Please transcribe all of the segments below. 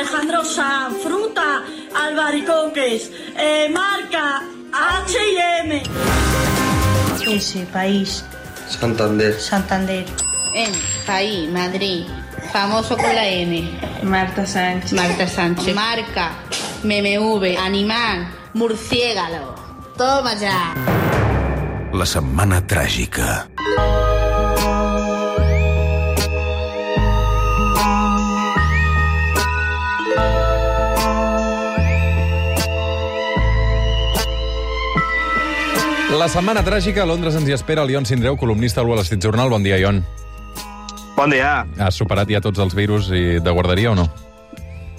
Alejandro Sanz, fruta, albaricoques, eh, marca H&M. Ese país, Santander. Santander. En País, Madrid. Famoso con la N. Marta Sánchez. Marta Sánchez. Marca. MMV. Animal. Murciégalo. Toma ya. La setmana tràgica. La setmana tràgica a Londres ens hi espera el Ion Sindreu, columnista al Wall Street Journal. Bon dia, Ion. Bon dia. Has superat ja tots els virus i de guarderia o no?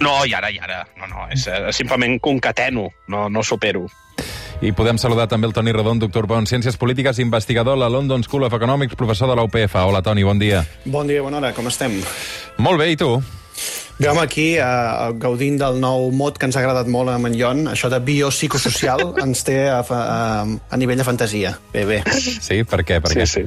No, i ara, i ara. No, no, és eh, simplement concateno, no, no supero. I podem saludar també el Toni Redon, doctor en Ciències Polítiques, investigador a la London School of Economics, professor de la UPF. Hola, Toni, bon dia. Bon dia, bona hora, com estem? Molt bé, i tu? Home, aquí, eh, gaudint del nou mot que ens ha agradat molt a Manllon, això de biopsicosocial ens té a, a, a nivell de fantasia. Bé, bé. Sí? Per què? Per Sí, què? sí.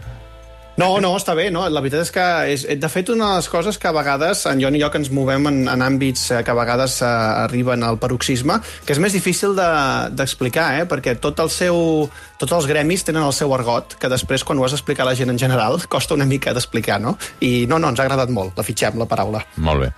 No, no, està bé, no? La veritat és que, és, de fet, una de les coses que a vegades, en Jon i jo, que ens movem en, en àmbits eh, que a vegades eh, arriben al paroxisme, que és més difícil de- d'explicar, de, eh? perquè tot el seu, tots els gremis tenen el seu argot, que després, quan ho has d'explicar a la gent en general, costa una mica d'explicar, no? I no, no, ens ha agradat molt, la fitxem, la paraula. Molt bé.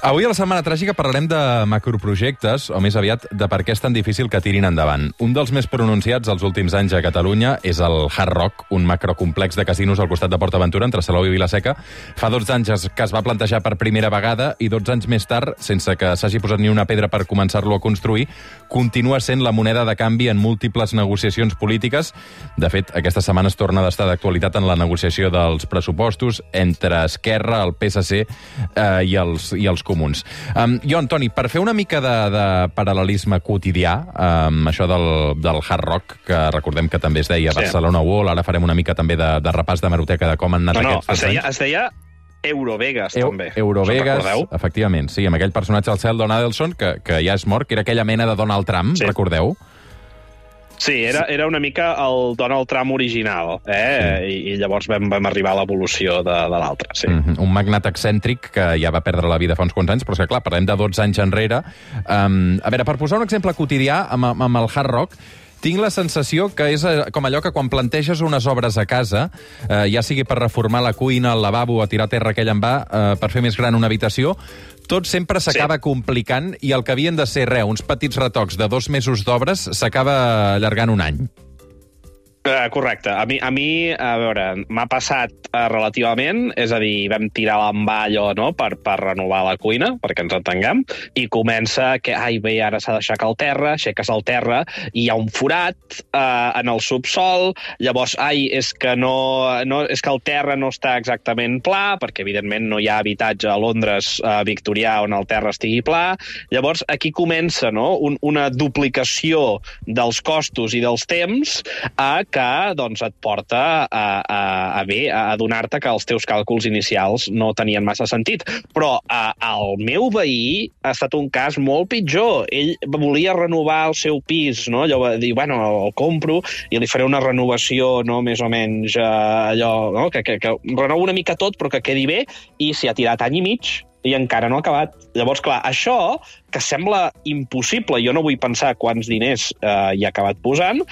Avui a la Setmana Tràgica parlarem de macroprojectes, o més aviat de per què és tan difícil que tirin endavant. Un dels més pronunciats els últims anys a Catalunya és el Hard Rock, un macrocomplex de casinos al costat de PortAventura, entre Salou i Vilaseca. Fa 12 anys que es va plantejar per primera vegada i 12 anys més tard, sense que s'hagi posat ni una pedra per començar-lo a construir, continua sent la moneda de canvi en múltiples negociacions polítiques. De fet, aquesta setmana es torna d'estar d'actualitat en la negociació dels pressupostos entre Esquerra, el PSC eh, i, els, i els comuns. Um, jo, Antoni, per fer una mica de, de paral·lelisme quotidià, um, això del, del hard rock, que recordem que també es deia Sí. Barcelona Wall, ara farem una mica també de, de repàs de meroteca de com han anat No, no, aquests es deia, anys. es deia Eurovegas, Eu- també. Eurovegas, efectivament, sí, amb aquell personatge al cel, Don Adelson, que, que ja és mort, que era aquella mena de Donald Trump, Sí. recordeu? Sí, era, era una mica el Donald Trump original, eh? I, i llavors vam, vam arribar a l'evolució de, de l'altre, sí. Mm -hmm. Un magnat excèntric que ja va perdre la vida fa uns quants anys, però és que, clar, parlem de 12 anys enrere. Um, a veure, per posar un exemple quotidià amb, amb el hard rock, tinc la sensació que és eh, com allò que quan planteges unes obres a casa, eh, ja sigui per reformar la cuina, el lavabo, a tirar terra aquell en va, eh, per fer més gran una habitació, tot sempre s'acaba sí. complicant i el que havien de ser, re, uns petits retocs de dos mesos d'obres s'acaba allargant un any. Uh, correcte. A mi, a, mi, a veure, m'ha passat uh, relativament, és a dir, vam tirar l'envà allò no? per, per renovar la cuina, perquè ens entenguem, i comença que, ai, bé, ara s'ha d'aixecar el terra, aixeques el terra, i hi ha un forat uh, en el subsol, llavors, ai, és que, no, no, és que el terra no està exactament pla, perquè, evidentment, no hi ha habitatge a Londres uh, victorià on el terra estigui pla. Llavors, aquí comença no? Un, una duplicació dels costos i dels temps a que doncs, et porta a, a, a bé, a adonar-te que els teus càlculs inicials no tenien massa sentit. Però a, el meu veí ha estat un cas molt pitjor. Ell volia renovar el seu pis, no? allò va dir, bueno, el compro i li faré una renovació no, més o menys eh, allò, no? que, que, que renovo una mica tot però que quedi bé i s'hi ha tirat any i mig i encara no ha acabat. Llavors, clar, això, que sembla impossible, jo no vull pensar quants diners eh, hi ha acabat posant,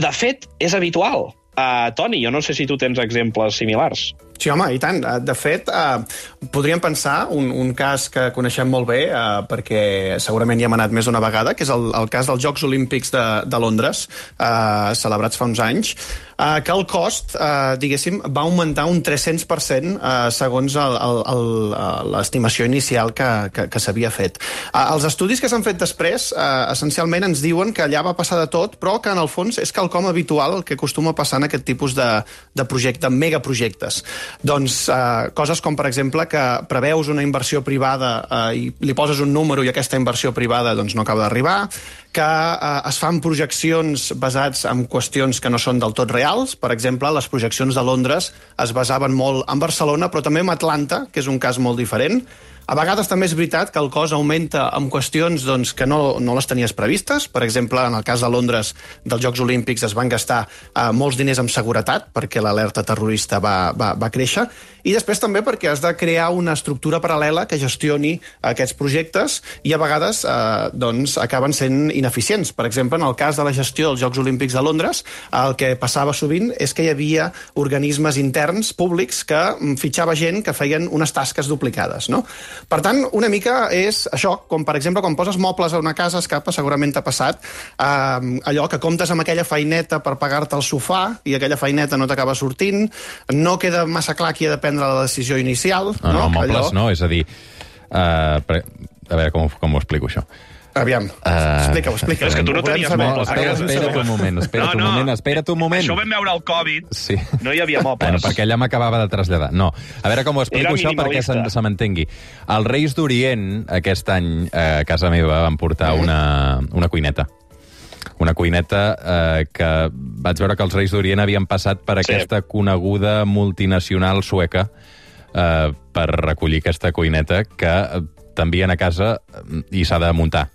de fet, és habitual. Uh, Toni, jo no sé si tu tens exemples similars. Sí, home, i tant. Eh, De fet, eh, podríem pensar un, un cas que coneixem molt bé, eh, perquè segurament hi hem anat més d'una vegada, que és el, el cas dels Jocs Olímpics de, de Londres, eh, celebrats fa uns anys, eh, que el cost, eh, diguéssim, va augmentar un 300% eh, segons eh, l'estimació inicial que, que, que s'havia fet. Eh, els estudis que s'han fet després, eh, essencialment ens diuen que allà va passar de tot, però que en el fons és quelcom habitual que acostuma a passar en aquest tipus de, de projecte, megaprojectes. Doncs eh, coses com, per exemple, que preveus una inversió privada eh, i li poses un número i aquesta inversió privada doncs, no acaba d'arribar, que eh, es fan projeccions basats en qüestions que no són del tot reals. Per exemple, les projeccions de Londres es basaven molt en Barcelona, però també en Atlanta, que és un cas molt diferent. A vegades també és veritat que el cost augmenta amb qüestions doncs, que no, no les tenies previstes. Per exemple, en el cas de Londres dels Jocs Olímpics es van gastar eh, molts diners en seguretat perquè l'alerta terrorista va, va, va créixer i després també perquè has de crear una estructura paral·lela que gestioni aquests projectes i a vegades eh, doncs, acaben sent ineficients. Per exemple, en el cas de la gestió dels Jocs Olímpics de Londres, el que passava sovint és que hi havia organismes interns públics que mm, fitxava gent que feien unes tasques duplicades. No? Per tant, una mica és això, com per exemple quan poses mobles a una casa, escapa, segurament t'ha passat, eh, allò que comptes amb aquella feineta per pagar-te el sofà i aquella feineta no t'acaba sortint, no queda massa clar qui ha de prendre la decisió inicial. No, no, mobles Allò- no, és a dir... Pre... A veure, com, com ho explico, això? Aviam, Eh, explica-ho, explica és que tu no tenies saber. mobles espera, casa. espera't un moment, espera't un moment, espera't un moment. Això ho vam veure al Covid. Sí. No hi havia mobles. Bueno, perquè allà m'acabava de traslladar. No, a veure com ho explico Era això perquè se, se m'entengui. Els Reis d'Orient, aquest any, eh, a casa meva, van portar una, una cuineta. Una cuineta eh, que vaig veure que els Reis d'Orient havien passat per Sí. aquesta coneguda multinacional sueca eh, per recollir aquesta cuineta que eh, t'envien a casa eh, i s'ha de muntar.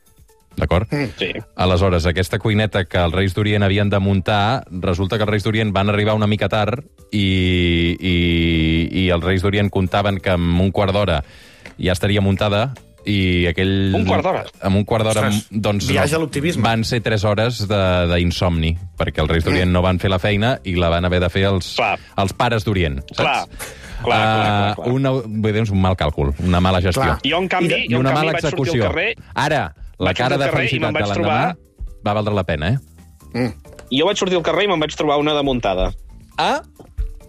D'acord? Sí. Aleshores, aquesta cuineta que els Reis d'Orient havien de muntar, resulta que els Reis d'Orient van arribar una mica tard i, i, i els Reis d'Orient comptaven que en un quart d'hora ja estaria muntada i aquell... Un quart d'hora? En un quart d'hora, doncs... viatge a l'optimisme. Van ser tres hores de- d'insomni, perquè els Reis d'Orient no van fer la feina i la van haver de fer els, Clar. els pares d'Orient, saps? Clar. Clar, clar, clar, clar. Uh, una, vull dir, és un mal càlcul, una mala gestió. Clar. Jo, en canvi, I jo, en una canvi mala vaig sortir execució. al carrer Ara, la Vaig cara de felicitat de l'endemà va valdre la pena, eh? jo vaig sortir al carrer i me'n vaig trobar una de muntada. Ah?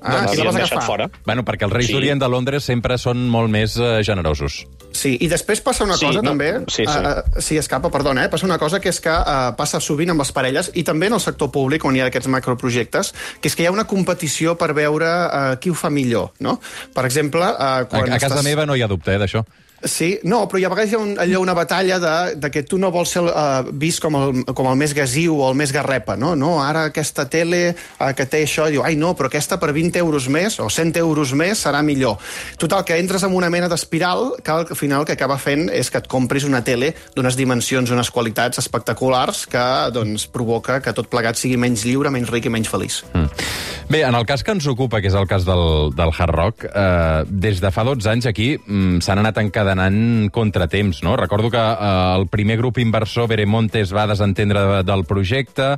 Ah, Doncs i la vas agafar. fora. Bueno, perquè els Reis Sí. d'Orient de Londres sempre són molt més eh, generosos. Sí, i després passa una Sí, cosa no, també... sí, sí. Uh, sí, escapa, perdona, eh? Passa una cosa que és que uh, passa sovint amb les parelles i també en el sector públic, on hi ha aquests macroprojectes, que és que hi ha una competició per veure uh, qui ho fa millor, no? Per exemple... Uh, A, quan a casa estàs... meva no hi ha dubte, eh, d'això. Sí, no, però hi ha vegades hi ha un, allò una batalla de, de que tu no vols ser uh, vist com el, com el més gasiu o el més garrepa, no? No, ara aquesta tele uh, que té això, diu, ai no, però aquesta per 20 euros més o 100 euros més serà millor. Total, que entres en una mena d'espiral que al final que acaba fent és que et compris una tele d'unes dimensions, unes qualitats espectaculars que doncs, provoca que tot plegat sigui menys lliure, menys ric i menys feliç. Mm. Bé, en el cas que ens ocupa, que és el cas del, del Hard Rock, eh, des de fa 12 anys aquí mm, s'han anat encadenant contratemps, no? Recordo que eh, el primer grup inversor, Veremonte, es va desentendre de, del projecte,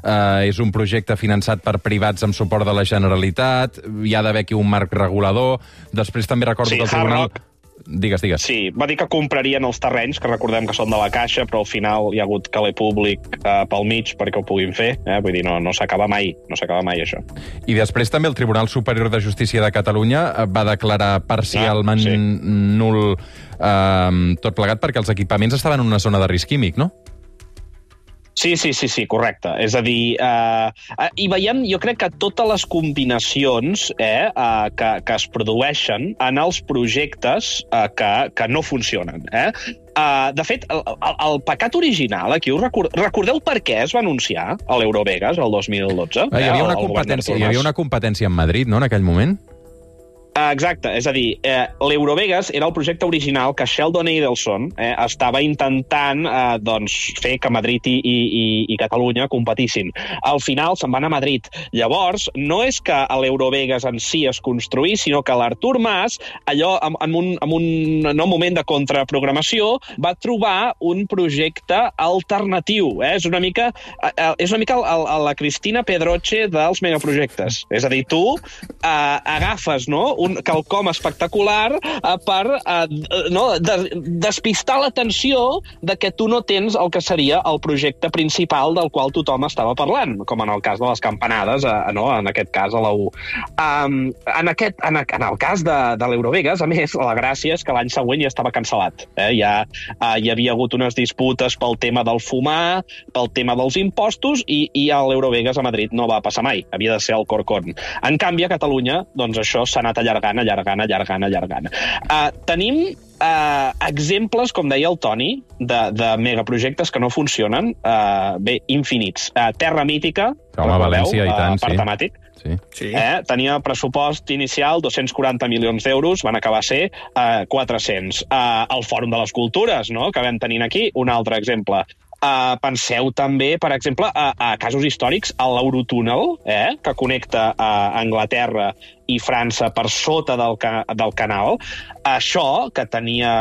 eh, és un projecte finançat per privats amb suport de la Generalitat, hi ha d'haver aquí un marc regulador, després també recordo Sí, que el Hard Tribunal... Rock. Digues, digues. Sí, va dir que comprarien els terrenys, que recordem que són de la Caixa, però al final hi ha hagut caler públic eh, pel mig perquè ho puguin fer. Eh? Vull dir, no, no s'acaba mai, no s'acaba mai això. I després també el Tribunal Superior de Justícia de Catalunya eh, va declarar parcialment Ah, sí. nul eh, tot plegat perquè els equipaments estaven en una zona de risc químic, no? Sí, sí, sí, sí, correcte. És a dir, eh, eh, i veiem, jo crec que totes les combinacions eh, eh, que, que es produeixen en els projectes eh, que, que no funcionen. Eh? Uh, de fet, el, el, el pecat original, aquí us record... recordeu per què es va anunciar a l'Eurovegas el 2012? Eh, hi, havia una El- el govern competència, hi havia una competència en Madrid, no?, en aquell moment? Ah, Exacte, és a dir, eh, l'Eurovegas era el projecte original que Sheldon Adelson eh, estava intentant eh, doncs, fer que Madrid i, i, i, Catalunya competissin. Al final se'n van a Madrid. Llavors, no és que l'Eurovegas en si es construís, sinó que l'Artur Mas, allò en, en, un, en un no, moment de contraprogramació, va trobar un projecte alternatiu. Eh? És una mica, eh, eh, és una mica el, el, la Cristina Pedroche dels megaprojectes. És a dir, tu eh, agafes no, un quelcom espectacular eh, per d- no, de, despistar l'atenció de que tu no tens el que seria el projecte principal del qual tothom estava parlant, com en el cas de les campanades, eh, no, en aquest cas a la U. Um, en, aquest, en, en el cas de, de l'Eurovegas, a més, la gràcia és que l'any següent ja estava cancel·lat. Eh? Ja eh, hi havia hagut unes disputes pel tema del fumar, pel tema dels impostos, i, i a l'Eurovegas a Madrid no va passar mai. Havia de ser el Corcón. En canvi, a Catalunya, doncs això s'ha anat allargant, allargant, allargant, allargant. Uh, tenim uh, exemples, com deia el Toni, de, de megaprojectes que no funcionen, uh, bé, infinits. Uh, Terra Mítica, Home? València, i tant, uh, sí. parc temàtic. Sí. Sí. Eh? Tenia pressupost inicial 240 milions d'euros, van acabar a ser eh, 400. Eh, el Fòrum de les Cultures, no?, que vam tenir aquí, un altre exemple. Uh, penseu també, per exemple, a, a casos històrics, a l'Eurotúnel, eh, que connecta a Anglaterra i França per sota del, ca del canal. Això, que tenia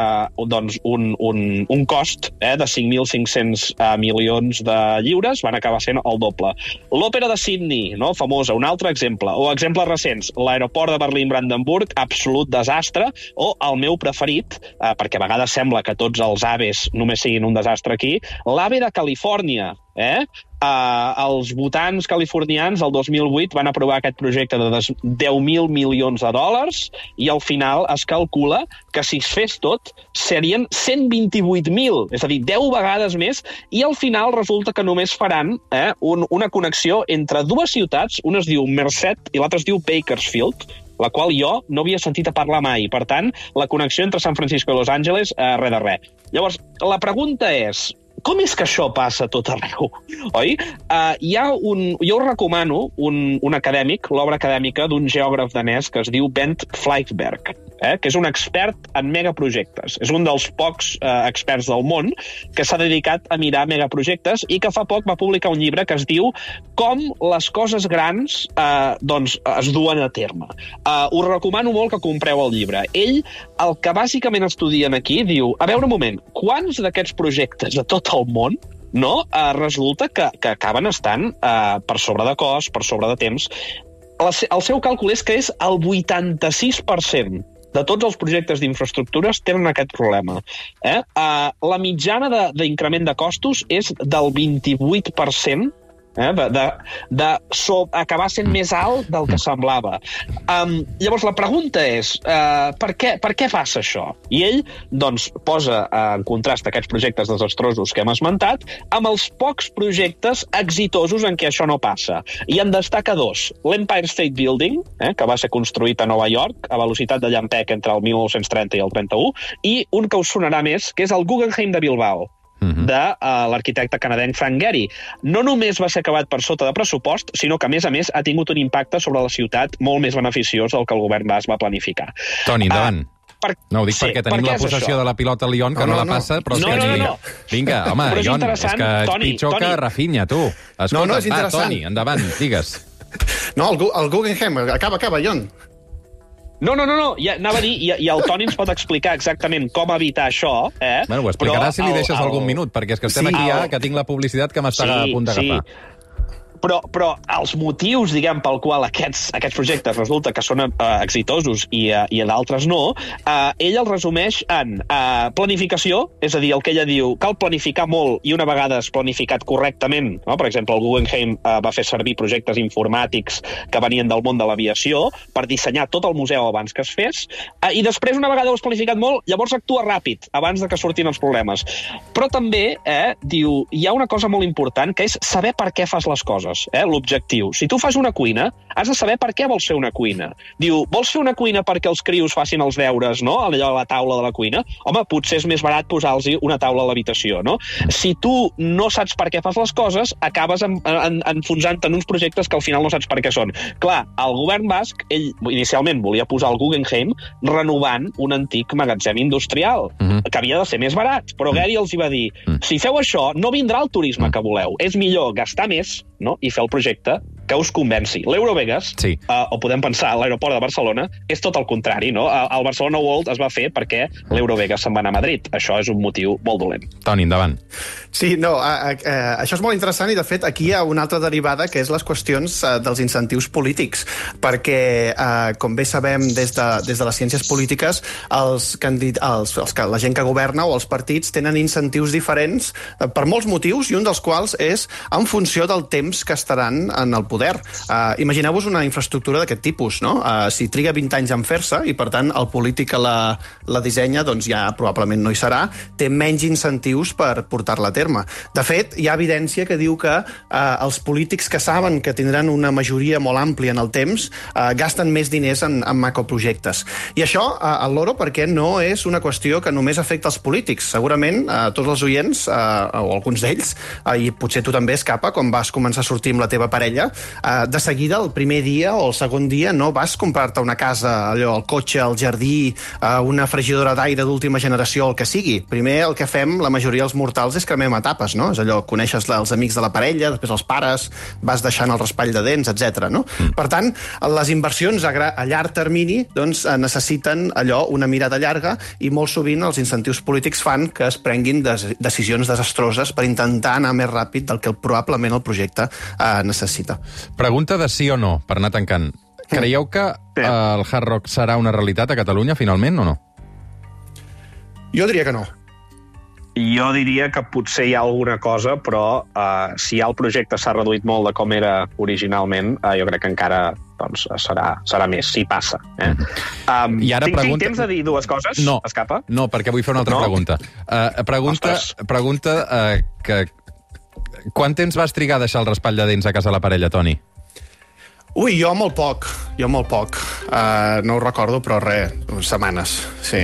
doncs, un, un, un cost eh, de 5.500 uh, milions de lliures, van acabar sent el doble. L'òpera de Sydney, no? famosa, un altre exemple. O exemples recents, l'aeroport de Berlín-Brandenburg, absolut desastre, o el meu preferit, eh, perquè a vegades sembla que tots els aves només siguin un desastre aquí, l'ave de Califòrnia, eh? Uh, els votants californians el 2008 van aprovar aquest projecte de 10.000 milions de dòlars i al final es calcula que si es fes tot serien 128.000, és a dir, 10 vegades més, i al final resulta que només faran eh, un, una connexió entre dues ciutats, una es diu Merced i l'altra es diu Bakersfield, la qual jo no havia sentit a parlar mai. Per tant, la connexió entre San Francisco i Los Angeles, eh, res de res. Llavors, la pregunta és, com és que això passa tot arreu, oi? Uh, hi ha un, jo us recomano un, un acadèmic, l'obra acadèmica d'un geògraf danès que es diu Bent Fleitberg, eh, que és un expert en megaprojectes. És un dels pocs eh, experts del món que s'ha dedicat a mirar megaprojectes i que fa poc va publicar un llibre que es diu Com les coses grans eh, doncs, es duen a terme. Uh, us recomano molt que compreu el llibre. Ell, el que bàsicament estudien aquí, diu, a veure un moment, quants d'aquests projectes de tot el món no? Uh, resulta que, que acaben estant uh, per sobre de cost, per sobre de temps. La, el seu càlcul és que és el 86% de tots els projectes d'infraestructures tenen aquest problema. Eh? Uh, la mitjana d'increment de, de costos és del 28%, eh? de, de, de so, acabar sent més alt del que semblava. Um, llavors, la pregunta és, uh, per, què, per què passa això? I ell doncs, posa en contrast aquests projectes desastrosos que hem esmentat amb els pocs projectes exitosos en què això no passa. I en destaca dos. L'Empire State Building, eh, que va ser construït a Nova York a velocitat de llampec entre el 1930 i el 31, i un que us sonarà més, que és el Guggenheim de Bilbao, de uh, l'arquitecte canadenc Frank Gehry. No només va ser acabat per sota de pressupost, sinó que, a més a més, ha tingut un impacte sobre la ciutat molt més beneficiós del que el govern bas va planificar. Toni, endavant. Uh, per... No, ho dic sí, perquè tenim per la possessió de la pilota a Lyon, que no, No, no, no, la no. passa, però és No, que... no, ni- no. Vinga, home, Però és Lyon, és interessant, que ets Toni, pitjor que Toni. Rafinha, tu. Escolta, No, no, és va, interessant. Toni, endavant, digues. No, el, Gu- el Guggenheim, acaba, acaba, Jon. No, no, no, no. Ja, anava a dir, i, i el Toni ens pot explicar exactament com evitar això, eh? Bueno, ho explicaràs si li el- deixes el- algun minut, perquè és que estem Sí. aquí ja, El- que tinc la publicitat que m'està a punt d'agafar. Però, però els motius, diguem, pel qual aquests, aquests projectes resulta que són uh, exitosos i, uh, i d'altres no, uh, ell el resumeix en uh, planificació, és a dir, el que ella diu, cal planificar molt i una vegada és planificat correctament, no? per exemple, el Guggenheim uh, va fer servir projectes informàtics que venien del món de l'aviació per dissenyar tot el museu abans que es fes, uh, i després, una vegada ho has planificat molt, llavors actua ràpid, abans de que surtin els problemes. Però també, eh, diu, hi ha una cosa molt important, que és saber per què fas les coses, eh, l'objectiu. Si tu fas una cuina, has de saber per què vols fer una cuina. Diu, vols fer una cuina perquè els crios facin els deures, no?, allò a la taula de la cuina? Home, potser és més barat posar-los una taula a l'habitació, no? Si tu no saps per què fas les coses, acabes en, en, enfonsant-te en uns projectes que al final no saps per què són. Clar, el govern basc, ell inicialment volia posar el Guggenheim renovant un antic magatzem industrial, Mhm. que havia de ser més barat. Però Gary els hi va dir, si feu això, no vindrà el turisme que voleu. És millor gastar més no? I fer el projecte que us convenci. L'Eurovegas, Sí. uh, o podem pensar l'aeroport de Barcelona, és tot el contrari. No? El Barcelona World es va fer perquè l'Eurovegas se'n va anar a Madrid. Això és un motiu molt dolent. Toni, endavant. Sí, no, a, a, a, això és molt interessant i, de fet, aquí hi ha una altra derivada que és les qüestions a, dels incentius polítics, perquè, a, com bé sabem des de, des de les ciències polítiques, els candid els, els, que- la gent que governa o els partits tenen incentius diferents eh, per molts motius i un dels quals és en funció del temps que estaran en el poder. Uh, Imagineu-vos una infraestructura d'aquest tipus, no? Uh, si triga 20 anys en fer-se i, per tant, el polític que la, la dissenya doncs ja probablement no hi serà, té menys incentius per portar-la a terme. De fet, hi ha evidència que diu que eh, els polítics que saben que tindran una majoria molt àmplia en el temps eh, gasten més diners en, en macroprojectes. I això, eh, al loro, perquè no és una qüestió que només afecta els polítics. Segurament eh, tots els oients, eh, o alguns d'ells, eh, i potser tu també, Escapa, quan vas començar a sortir amb la teva parella, eh, de seguida, el primer dia o el segon dia, no vas comprar-te una casa, allò, el cotxe, el jardí, eh, una fregidora d'aire d'última generació, el que sigui. Primer el que fem, la majoria dels mortals, és cremem etapes, no? És allò, coneixes els amics de la parella, després els pares, vas deixant el raspall de dents, etc. no? Per tant, les inversions a, a llarg termini doncs, eh, necessiten allò, una mirada llarga, i molt sovint els incentius polítics fan que es prenguin des decisions desastroses per intentar anar més ràpid del que probablement el projecte eh, necessita. Pregunta de sí o no, per anar tancant. Creieu que Sí. eh, el Hard Rock serà una realitat a Catalunya, finalment, o no? Jo diria que no. Jo diria que potser hi ha alguna cosa, però uh, si ja el projecte s'ha reduït molt de com era originalment, uh, jo crec que encara doncs, serà, serà més, si passa. Eh? Um, I ara tinc, pregunta- tinc temps de dir dues coses? No, Escapa? no, perquè vull fer una altra No? pregunta. Uh, pregunta Ostres. pregunta uh, que... Quant temps vas trigar a deixar el raspall de dents a casa la parella, Toni? Ui, jo molt poc, jo molt poc. Uh, no ho recordo, però res, setmanes, sí.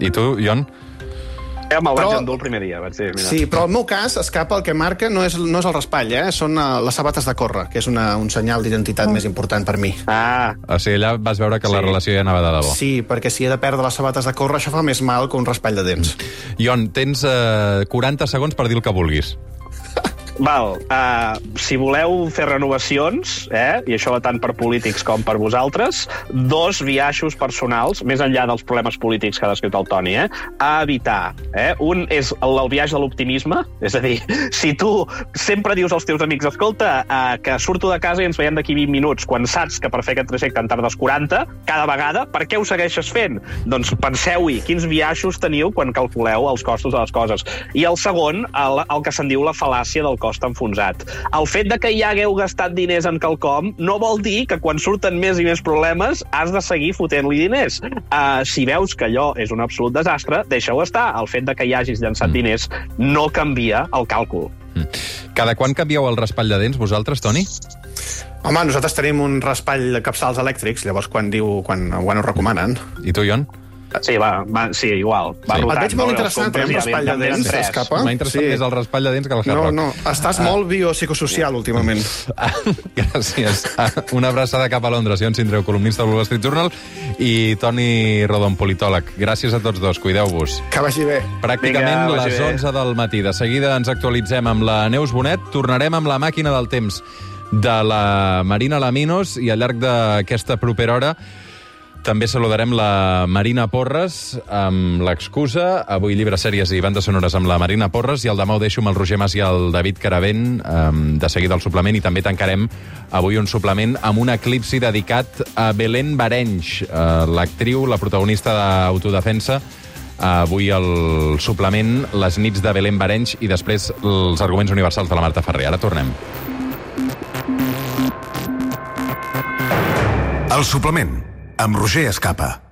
I tu, Jon? Ja me'l vaig endur el primer dia, vaig dir, mira. Sí, però el meu cas, escapa el que marca no és, no és el raspall, eh? són uh, les sabates de córrer, que és una, un senyal d'identitat més important per mi. Ah, O sigui, allà vas veure que la Sí. relació ja anava de debò. Sí, perquè si he de perdre les sabates de córrer, això fa més mal que un raspall de dents. Jon, tens uh, 40 segons per dir el que vulguis. Val, uh, si voleu fer renovacions, eh, i això va tant per polítics com per vosaltres, dos viatges personals, més enllà dels problemes polítics que ha descrit el Toni, eh, a evitar. Eh? Un és el, el viatge de l'optimisme, és a dir, si tu sempre dius als teus amics, escolta, uh, que surto de casa i ens veiem d'aquí 20 minuts, quan saps que per fer aquest trajecte en tardes 40, cada vegada, per què ho segueixes fent? Doncs penseu-hi, quins viatges teniu quan calculeu els costos de les coses. I el segon, el, el que se'n diu la fal·làcia del cost enfonsat. El fet de que ja hagueu gastat diners en quelcom no vol dir que quan surten més i més problemes has de seguir fotent-li diners. Uh, si veus que allò és un absolut desastre, deixa-ho estar. El fet de que hi hagis llançat mm. diners no canvia el càlcul. Cada quan canvieu el raspall de dents, vosaltres, Toni? Home, nosaltres tenim un raspall de capçals elèctrics, llavors quan diu quan, quan ho recomanen. I tu, Jon? Sí, va, va, sí, igual. Va Sí. rotant, Et veig molt no? interessant, amb raspall de dents, tres. escapa. M'ha interessat Sí. més el raspall de dents que el Hard No, Rock. no, estàs molt biopsicosocial últimament. Ah, Gràcies. Ah, Una abraçada cap a Londres. Jon Sindreu, columnista del Wall Street Journal, i Toni Rodon, politòleg. Gràcies a tots dos. Cuideu-vos. Que vagi bé. Pràcticament Vinga, vagi les bé. 11 del matí. De seguida ens actualitzem amb la Neus Bonet. Tornarem amb la màquina del temps de la Marina Laminos i al llarg d'aquesta propera hora també saludarem la Marina Porres amb l'excusa. Avui llibre, sèries i bandes sonores amb la Marina Porres i el demà ho deixo amb el Roger Mas i el David Caravent um, de seguida al suplement i també tancarem avui un suplement amb un eclipsi dedicat a Belén Barenys, uh, l'actriu, la protagonista d'autodefensa avui el suplement Les nits de Belén Barenys i després els arguments universals de la Marta Ferrer. Ara tornem. El suplement, amb Roger Escapa.